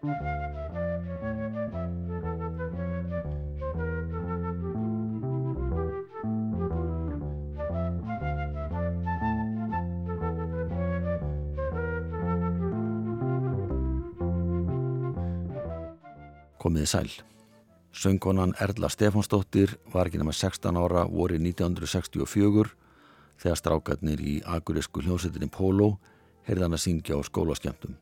Komiði sæl. Söngkonan Erla Stefánsdóttir var ekki nema 16 ára voru 1964 þegar strákarnir í agurísku hljómsveitinni Pólo heyrði hann að syngja á skólaskemtum.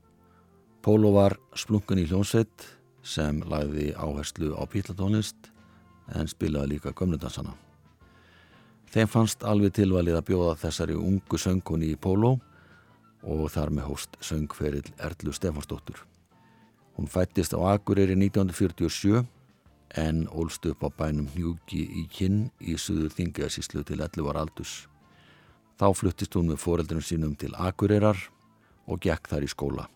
Pólo var splungun í hljómsveit sem lagði áherslu á pílatónlist en spilaði líka gömnundansana. Þeim fannst alveg tilvalið að bjóða þessari ungu söngkoni í Pólo og þar með hóst söngferill Erlu Stefánsdóttur. Hún fættist á Akureyri 1947 en ólst upp á bænum Hjúki í Kinn í Suður Þingjasíslu til 11 ára aldus. Þá fluttist hún með foreldrunum sínum til Akureyrar og gekk þar í skóla.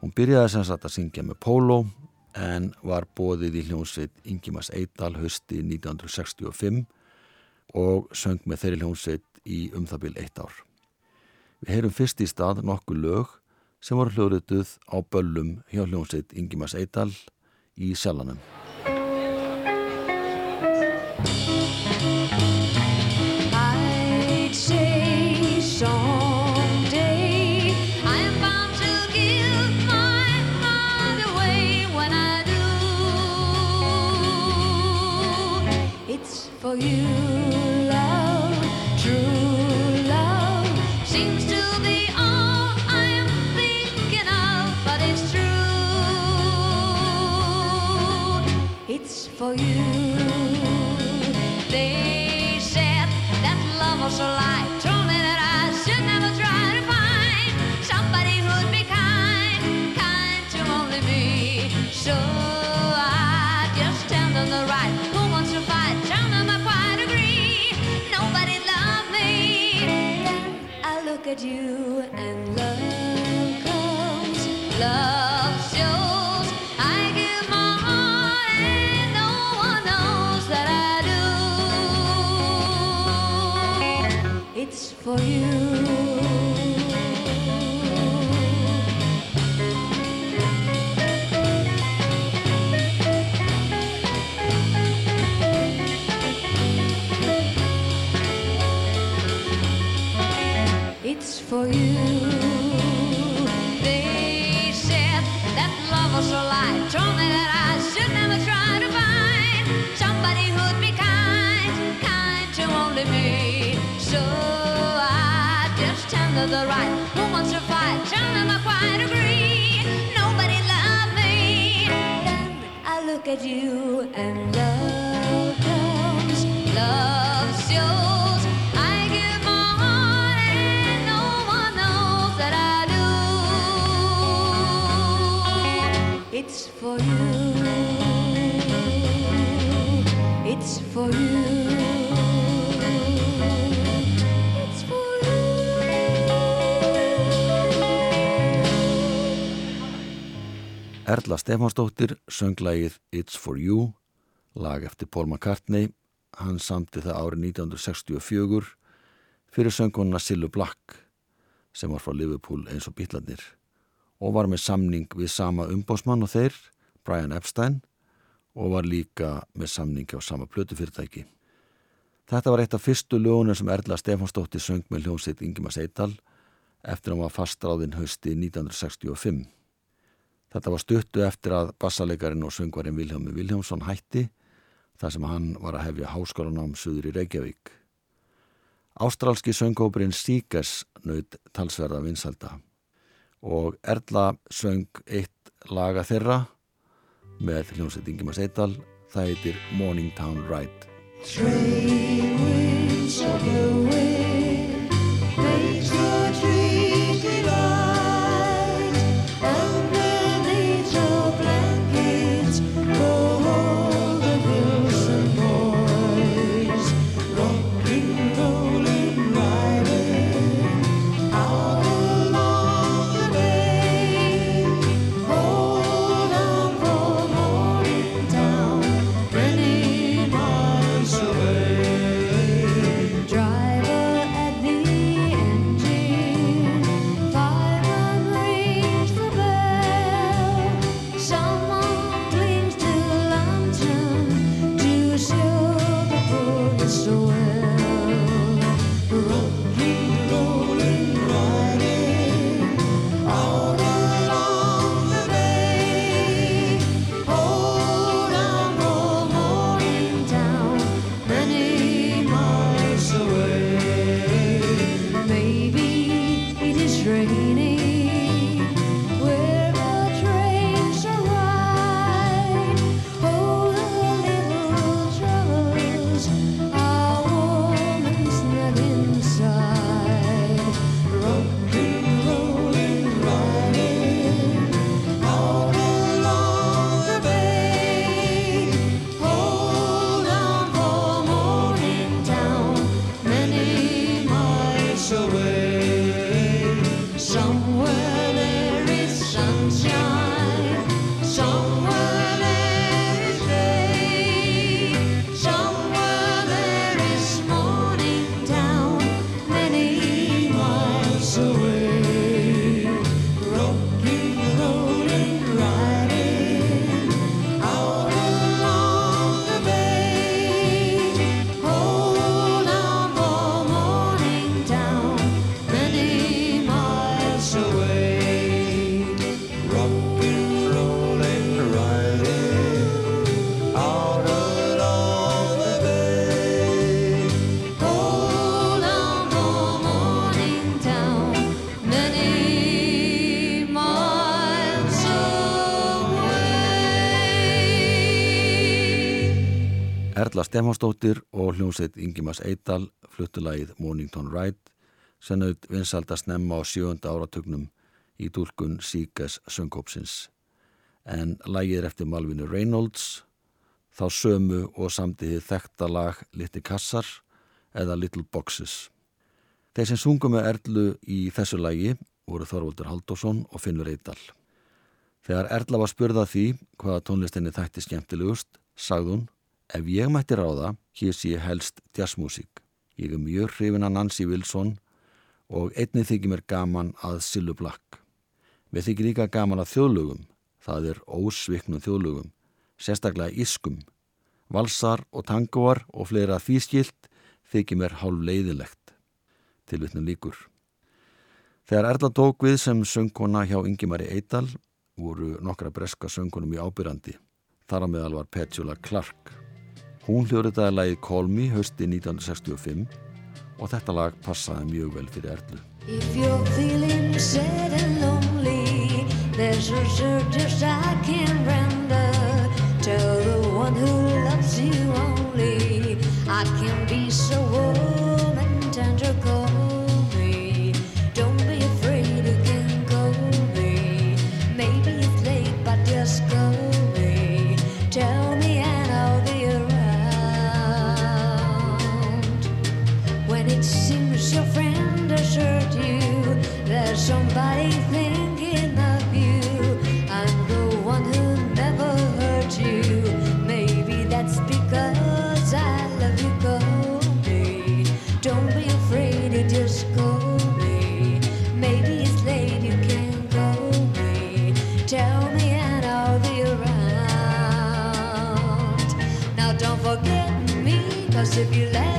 Hún byrjaði sem sagt að syngja með póló en var bóðið í hljómsveit Ingimas Eidal hösti 1965 og söng með þeirri hljómsveit í um það byrj eitt ár. Við heyrum fyrst í stað nokkuð lög sem voru hljóðrituð á böllum hjá hljómsveit Ingimas Eidal í Sjalanum. To the right. Who wants to fight? Them I quite agree. Nobody loved me. Then I look at you and love comes. Love shows. I give my heart and no one knows that I do. It's for you. It's for you. Erla Stefánsdóttir sönglægið It's for You, lag eftir Paul McCartney. Hann samti það árið 1964 fyrir sönguna Sillu Black sem var frá Liverpool eins og býtlandir og var með samning við sama umbósmann og þeir, Brian Epstein og var líka með samningi á sama plötufyrirtæki. Þetta var eitt af fyrstu lögunum sem Erla Stefánsdóttir söng með hljómsitt Ingemar Seital eftir að hann var fastráðinn hausti 1965. Þetta var stuttu eftir að bassalegarinn og söngvarinn Vilhelmi Viljámsson hætti þar sem hann var að hefja háskólanám suður í Reykjavík. Ástrálski söngópurinn Seekers naut talsverða vinsalda og Erla söng eitt laga þeirra með hljómsveit Ingemar Seital, það heitir Morningtown Ride. Stefánsdóttir og hljómsveit Ingimas Eidal fluttulagið Mornington Ride sem naut vinsalda snemma á sjönda áratugnum í dúlkun Sýkes söngkópsins. En lagið er eftir Malvinu Reynolds, þá sömu og samtiði þekta lag Litti Kassar eða Little Boxes. Þeir sem sungum með Erlu í þessu lagi voru Þorvaldur Haldásson og Finnur Eidal. Þegar Erla var spurða því hvaða tónlistinni þætti skemmtilegust, sagði hún Ef ég mætti ráða, hér sé ég helst jazzmusík. Ég er mjög hrifin að Nancy Wilson og einnig þykir mér gaman að Sillu Black. Við þykir líka gaman að þjóðlögum, það er ósviknum þjóðlögum, sérstaklega ískum. Valsar og tangoar og fleira þýskilt þykir mér hálf leiðilegt. Tilvittnum líkur. Þegar Erla tók við sem söngkona hjá Ingimari Eidal voru nokkra breska söngunum í ábyrrandi. Þar á meðal var Petula Clark. Hún hljóriðaði lagið Call Me hausti 1965 og þetta lag passaði mjög vel fyrir Erlu. If you're feeling sad and lonely, there's a service I can render. Tell the one who if you left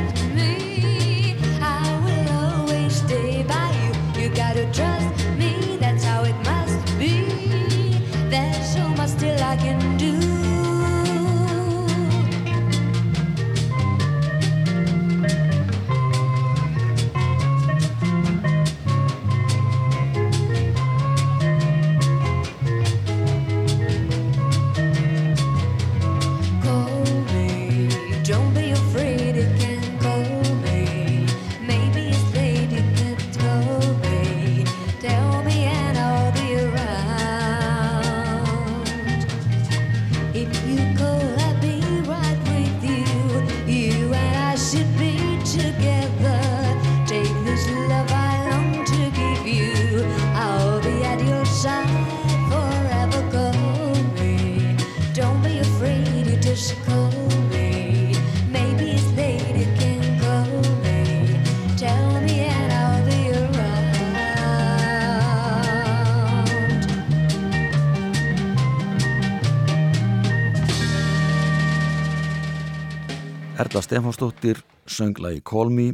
Erla Stefánsdóttir söng lagi Call Me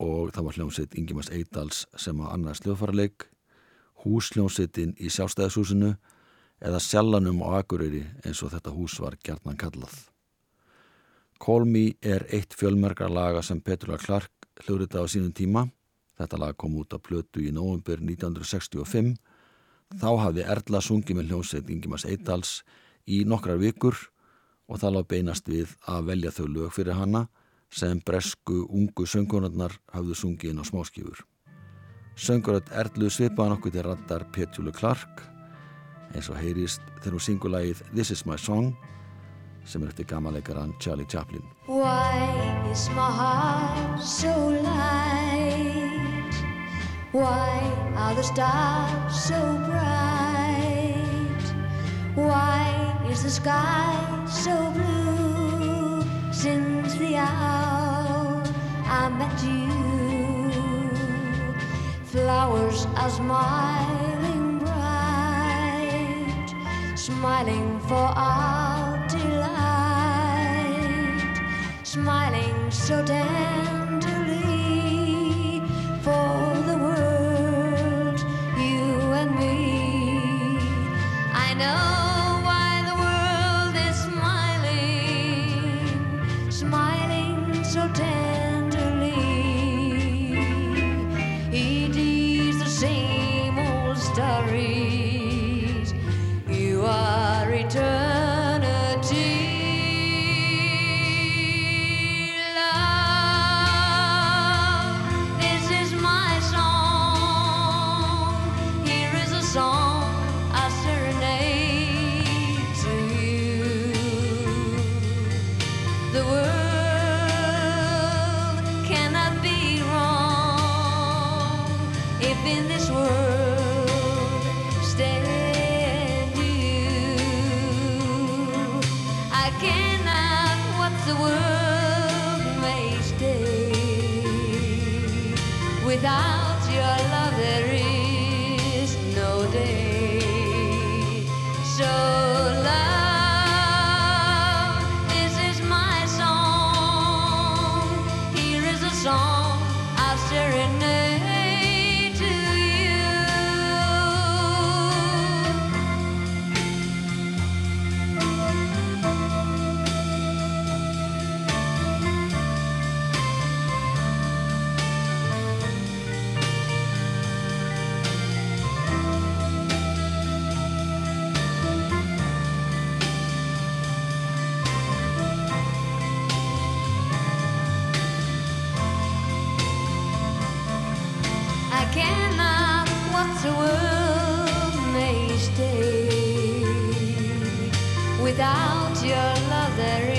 og það var hljómsveit Ingimas Eidals sem að annars hljóðfaraleik, húsljómsveitin í sjálfstæðishúsinu eða sjallanum á Akureyri eins og þetta hús var gjarnan kallað. Call Me er eitt fjölmerkra laga sem Petula Clark hljóðrita á sínum tíma. Þetta lag kom út á plötu í november 1965. Þá hafði Erla sungið með hljómsveit Ingimas Eidals í nokkrar vikur og það lág beinast við að velja þau lög fyrir hana sem bresku ungu söngunarnar hafðu sungið inn á smáskjöfur. Söngurat Erlu svipaðan okkur til rattar Petjúlu Clark eins og heyrist þegar hún syngur lagið This is my song sem er eftir gamanleikaran Charlie Chaplin. Why is my heart so light? Why are the stars so bright? Why is the sky so blue since the hour I met you? Flowers are smiling bright, smiling for our delight, smiling so tenderly old the world may stay. Without your love, there is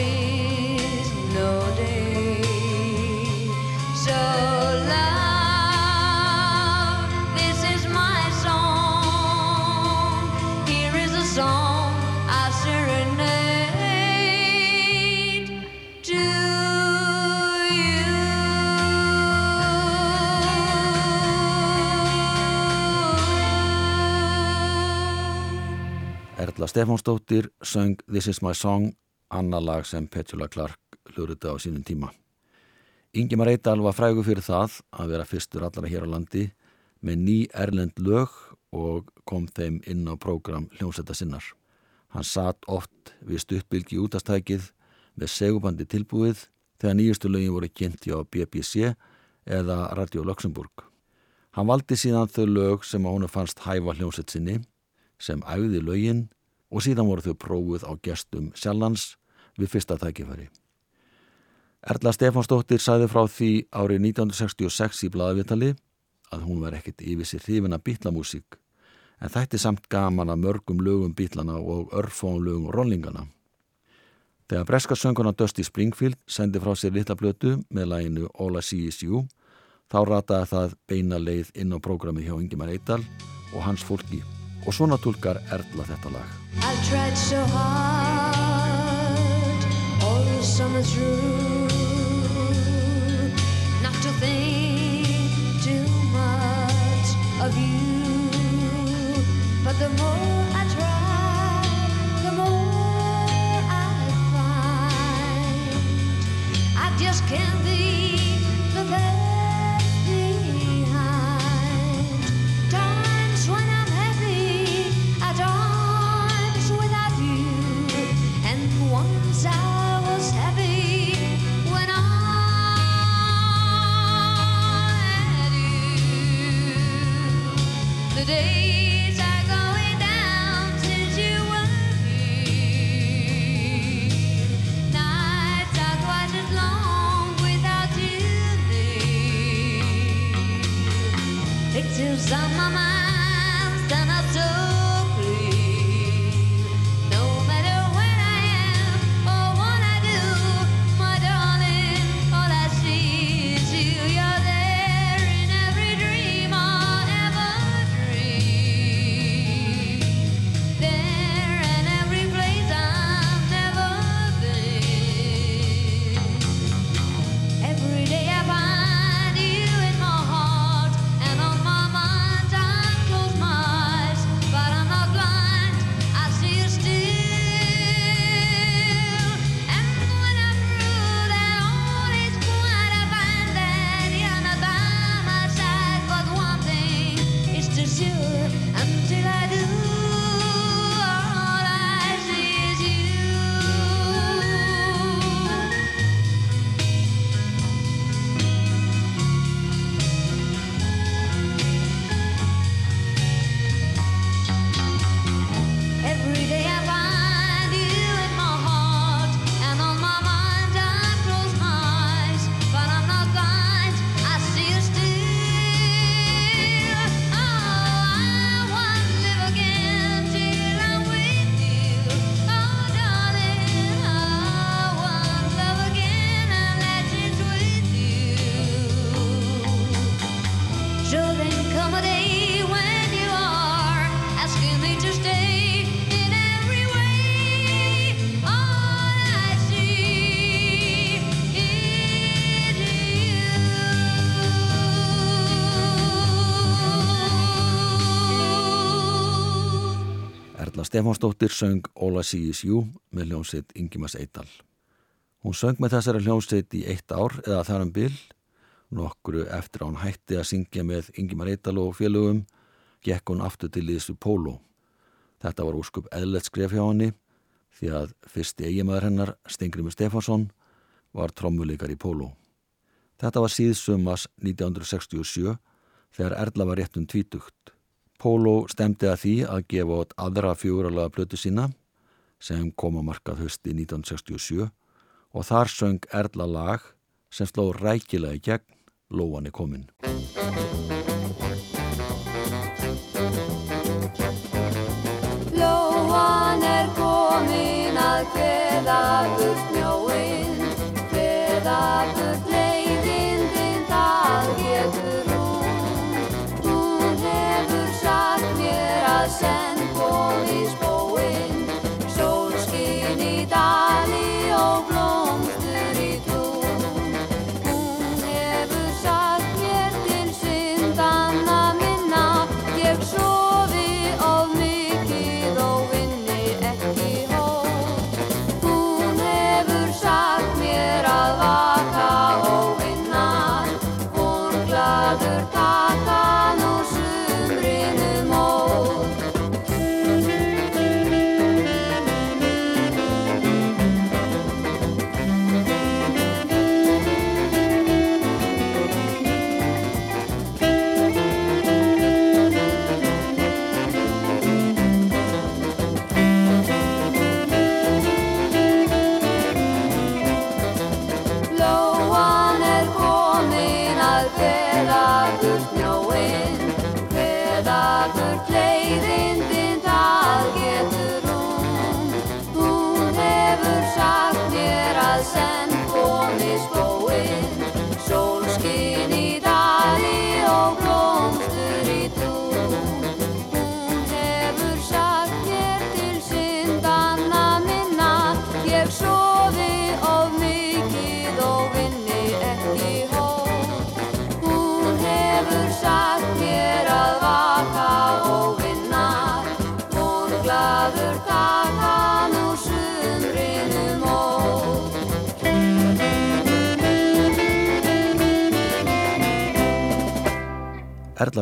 Erla Stefánsdóttir söng This is my song, annar lag sem Petula Clark hlurita á sínum tíma. Ingemar Eidal var frægur fyrir það að vera fyrstur allara hér á landi með ný erlend lög og kom þeim inn á prógram hljómsetta sinnar. Hann satt oft við stuttbylgi útastækið með segubandi tilbúið þegar nýjustu lögin voru kynnti á BBC eða Radio Luxemburg. Hann valdi síðan þau lög sem á honum fannst hæfa hljómsett sinni sem æfði lögin og síðan voru þau prófuð á gestum sjálfans við fyrsta tækifæri. Erla Stefánsdóttir sagði frá því árið 1966 í blaðavitali að hún var ekkert yfir sér hrifin að bítlamúsík en þætti samt gaman að mörgum lögum bítlana og örfóum lögum rollingana. Þegar breska sönguna Dusty Springfield sendi frá sér litla blötu með læginu All I See Is You þá rataði það beina leið inn á prógramið hjá Ingemar Eidal og hans fólki og svona tólkar Erla þetta lag. I've tried so hard all the summer through not to think too much of you. But the more I try, the more I find I just can't leave Stefánsdóttir söng Óla Síis Jú með hljómsveit Ingimas Eidal. Hún söng með þessari hljómsveit í eitt ár eða þar um bil, nokkru eftir að hún hætti að syngja með Ingimar Eidal og félögum, gekk hún aftur til við Pólo. Þetta var úrskup eðlert skref hjá henni því að fyrsti eiginmaður hennar, Stengrimur Stefánsson, var trommuleikar í Pólo. Þetta var síðsumas 1967 þegar Erla var rétt um tvítugt. Pólo stemdi að því að gefa át aðra fjúralega blötu sína sem kom á markað hösti 1967 og þar söng Erla lag sem sló rækilega í gegn Lóan er komin. Lóan er komin að kveða burt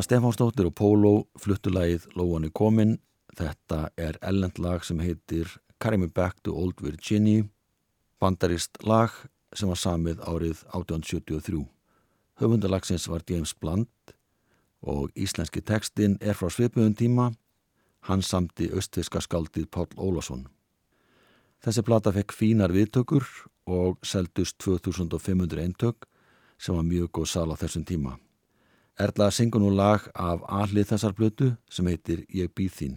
Stefánsdóttir og Pólo fluttulagið Lóan er komin. Þetta er ellend lag sem heitir Carry Me Back to Old Virginia, bandarist lag sem var samið árið 1873. Höfundalagsins var James Blunt og íslenski textin er frá svipuðum tíma. Hann samti austfiska skaldið Páll Ólason. Þessi plata fekk fínar viðtökur og seldust 2500 eintök sem var mjög góð sal á þessum tíma. Erla syngur nú lag af aðlið þessar blötu sem heitir Ég býð þín.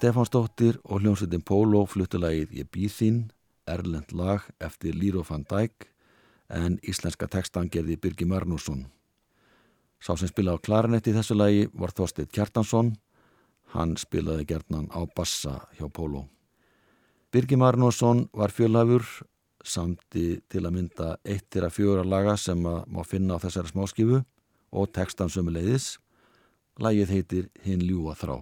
Erla Stefansdóttir og hljómsveitin Pólo fluttulegið Ég býð þín, erlend lag eftir Líro van Dijk en íslenska textan gerði Birgi Marnússon. Sá sem spilaði á klarinetti í þessu lagi var Þorstein Kjartansson, hann spilaði gerðnan á bassa hjá Pólo. Birgi Marnússon var fjölhafur samti til að mynda eittir að fjóra laga sem að má finna á þessari smáskifu og textan sömuleiðis. Lagið heitir Hinn ljúa þrá.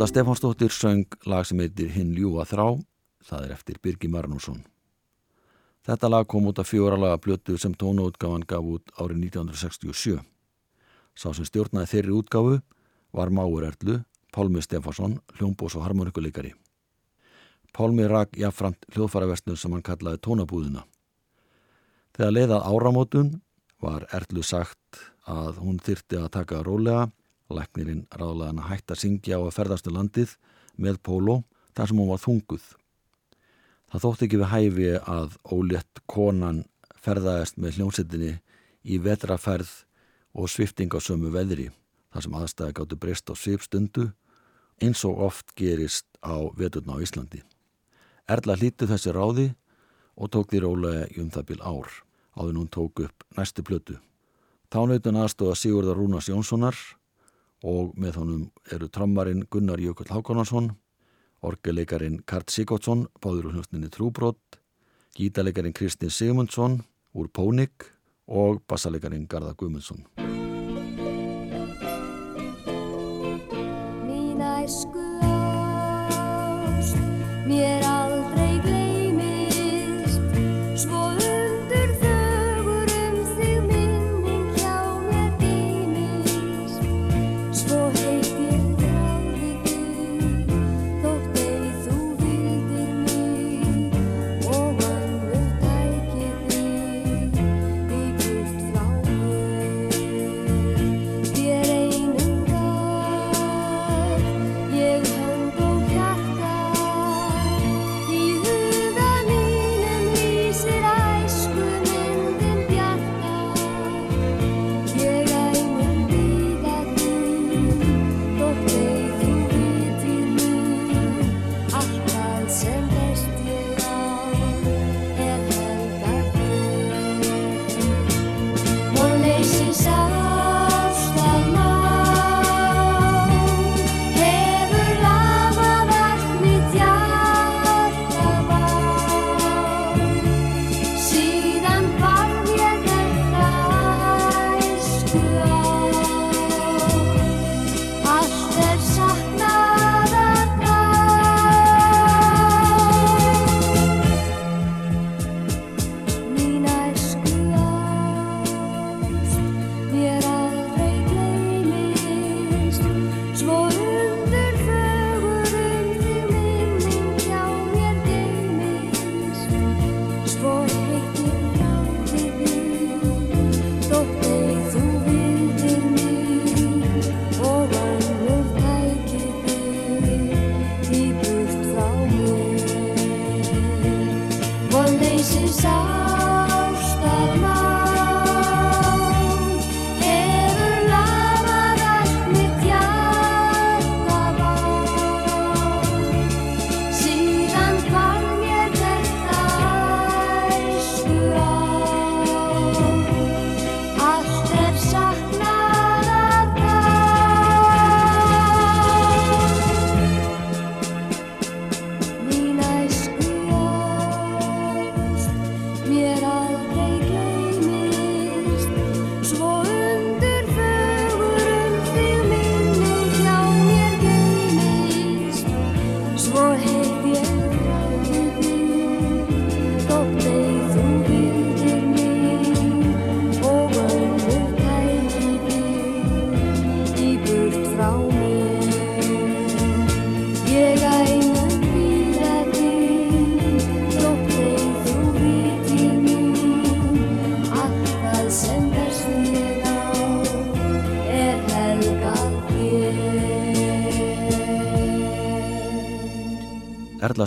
Erla Stefansdóttir söng lag sem heitir Hinn ljúa þrá, það er eftir Birgi Marnússon. Þetta lag kom út af fjóralaga blötu sem tónaútgáfan gaf út árið 1967. Sá sem stjórnaði þeirri útgáfu var Máur Erlu, Pálmi Stefansson, hljómbós og harmonikuleikari. Pálmi rak jafnframt hljóðfæravestnum sem hann kallaði tónabúðina. Þegar leiðað áramótun var Erlu sagt að hún þyrti að taka rólega Læknirinn ráðlaði hann að hætta að syngja á að ferðastu landið með Pólo þar sem hún var þunguð. Það þótti ekki við hæfi að ólétt konan ferðaðist með hljómsettinni í vetraferð og svifting á sömu veðri þar sem aðstæði gáttu breyst á svipstundu eins og oft gerist á veturna á Íslandi. Erla hlíti þessi ráði og tók því rólega í um það bil ár áður hún tók upp næstu plötu. Þá nautun aðstóða Sigurðar Rúnas Jónssonar og með honum eru trommarinn Gunnar Jökull Hákonarsson, orgeleikarin Kart Sigurdsson, báður úr hljóstinni Trúbrott, gítaleikarin Kristinn Sigmundsson úr Pónik og bassaleikarin Garða Guðmundsson.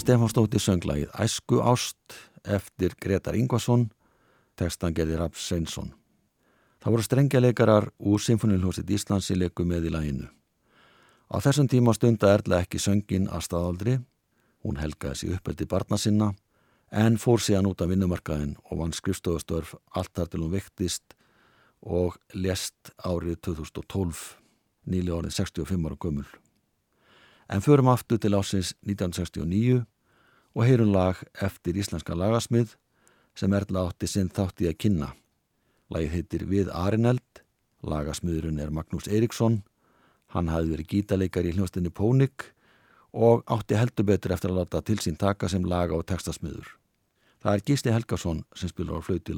Stefánsdóttir sönglægið Æsku ást eftir Gretar Ingvason, textan gerði Rapp Sveinsson. Það voru strengjaleikarar úr Sinfonilhúsit Íslands í leiku með í læginu. Á þessum tíma stunda Erla ekki söngin að staðaldri, hún helgaði sig uppeldi barna sinna, en fór síðan út af vinnumarkaðin og vann skrifstofustörf allt þar til hún vektist og lest árið 2012, nýli orðið 65 ára gömul. En förum aftur til ásins 1969 og heyrum lag eftir íslenska lagasmið sem Erla átti sinn þátti að kynna. Lagið heitir Við Arineld, lagasmiðurinn er Magnús Eiríksson, hann hafði verið gítaleikar í hljóstinni Pónik og átti heldur betur eftir að láta til sín taka sem laga og textasmiður. Það er Gísli Helgason sem spilur á flautu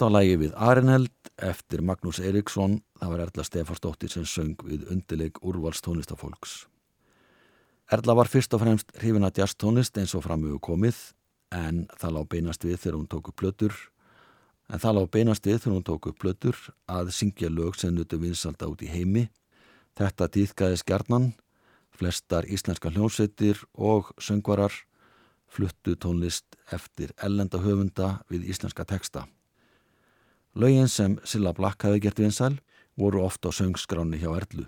Þetta var lægi við Arinheld eftir Magnús Eiríksson, það var Erla Stefansdóttir sem söng við undileik úrvalstónlistafólks. Erla var fyrst og fremst hrifin að jazztónlist eins og framöfu komið en það lág beinast við þegar hún tók upp plötur en það lág beinast við þegar hún tók upp plötur að syngja lög sem nutu vinsalda út í heimi. Þetta dýðkaði skjarnan Flestar íslenska hljómsveitir og söngvarar fluttu tónlist eftir ellenda höfunda við íslenska teksta. Lögin sem Silla Black hafi gert vinsæl voru ofta á söngskráni hjá Erlu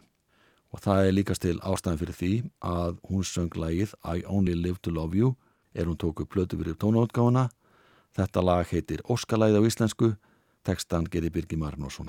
og það er líkast til ástæðan fyrir því að hún söng lagið I Only Live to Love You er hún tóku plötu fyrir tónautgáfuna. Þetta lag heitir Óskalæði á íslensku, tekstan geri Birgi Marnósson.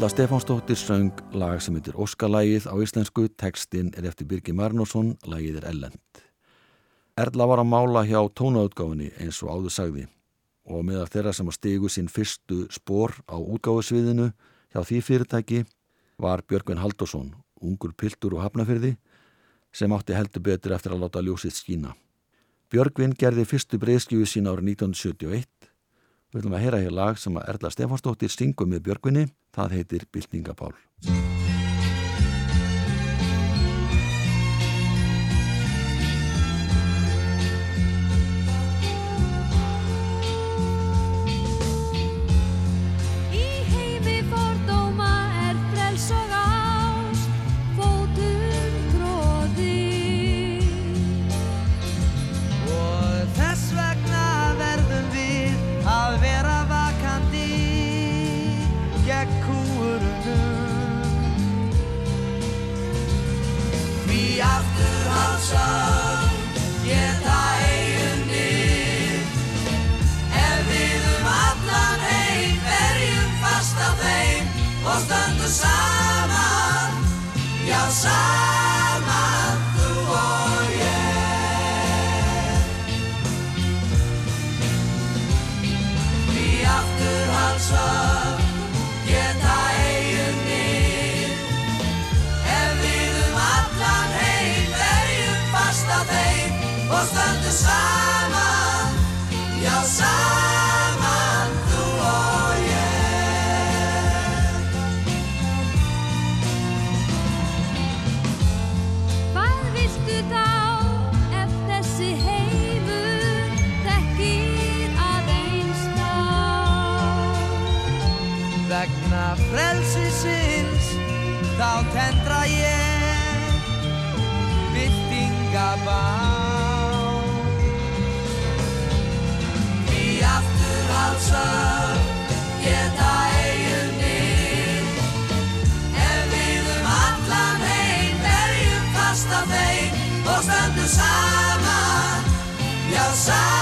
Erla Stefánsdóttir söng lag sem heitir Óskalægið á íslensku, tekstinn er eftir Birgi Marnósson, lagið er ellend. Erla var að mála hjá tónautgáfinni eins og áður sagði og meðal þeirra sem að stigu sín fyrstu spór á útgáfusviðinu hjá því fyrirtæki var Björgvin Haldursson, ungur piltur og hafnafyrði sem átti heldur betur eftir að láta ljósið skína. Björgvin gerði fyrstu breyðskjöfu sín árið 1971 Við viljum að heyra hér lag sem að Erla Stefansdóttir syngur með Björgvinni, það heitir Byltingapál. Aftur byltingabá Í afturhaldsöf geta eiginir Ef við um allan heim verjum fast af þeim og stöndum saman. Já, saman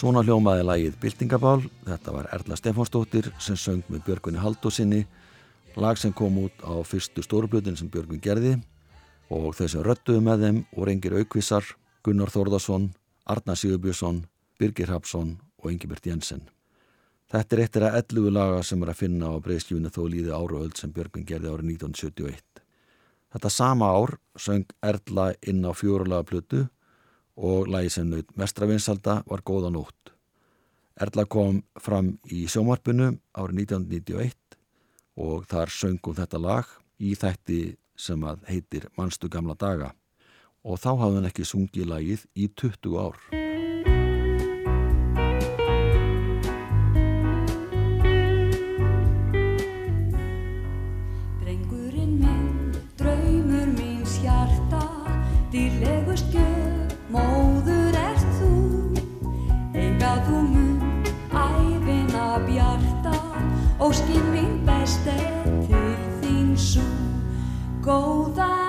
Svona hljómaði lagið Byltingabál, þetta var Erla Stefánsdóttir sem söng með Björgunni Haldósinni, lag sem kom út á fyrstu stórublutin sem Björgun gerði og þau sem röttuðu með þeim og reyngir aukvisar, Gunnar Þórðarsson, Arna Sigurbjörnsson, Birgir Hapsson og Ingibert Jensen. Þetta er eittir að 11 laga sem er að finna á breyðskjúinu þó líði ára öll sem Björgun gerði árið 1971. Þetta sama ár söng Erla inn á fjórulaga plötu og lagi sem naut mestravinsalda var Góða nótt. Erla kom fram í sjómarpinu árið 1991 og þar söngum þetta lag í þætti sem að heitir Manstu gamla daga og þá hafði hann ekki sungið lagið í 20 ár. Drengurinn minn, draumur míns hjarta, dýrlegust gjöf, óskinn mín best er til þín sú. Góða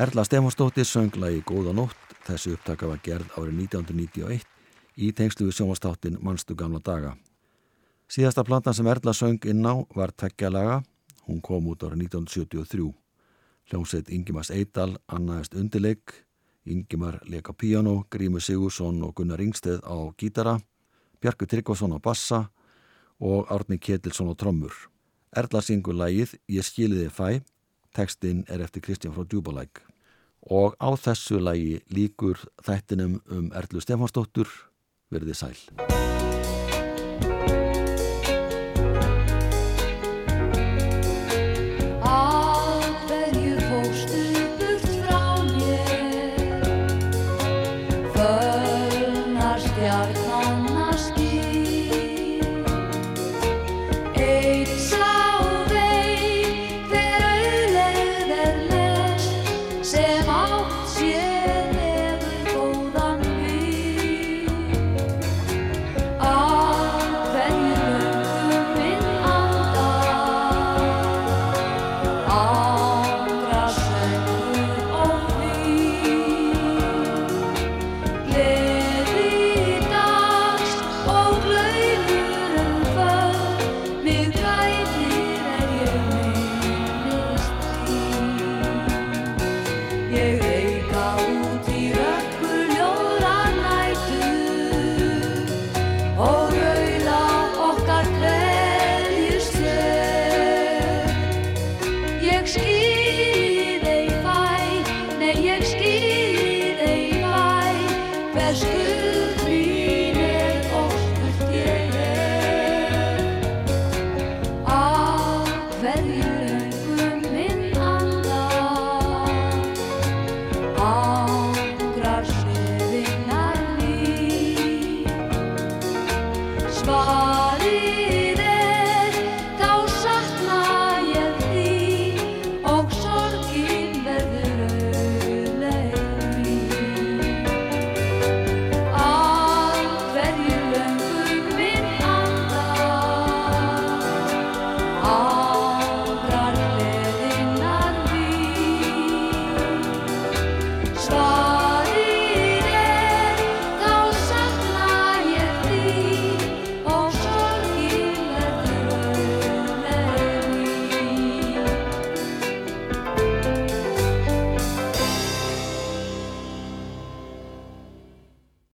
Erla Stefansdóttir söng lagi Góða nótt. Þessi upptaka var gerð árið 1991 í tengslu við sjónvastáttin Manstu gamla daga. Síðasta plantan sem Erla söng inn á var tveggjalaga. Hún kom út árið 1973. Hljómsveit Ingimars Eidal annaðist undirleik. Ingimar leka piano, Grímur Sigursson og Gunnar Ingsteð á gítara, Bjarku Tryggvason á bassa og Árni Ketilsson á trommur. Erla syngur lagið Ég skiliði fæ, tekstinn er eftir Kristján frá Djúbalæk. Og á þessu lagi líkur þættinum um Erlu Stefansdóttur verði sæl.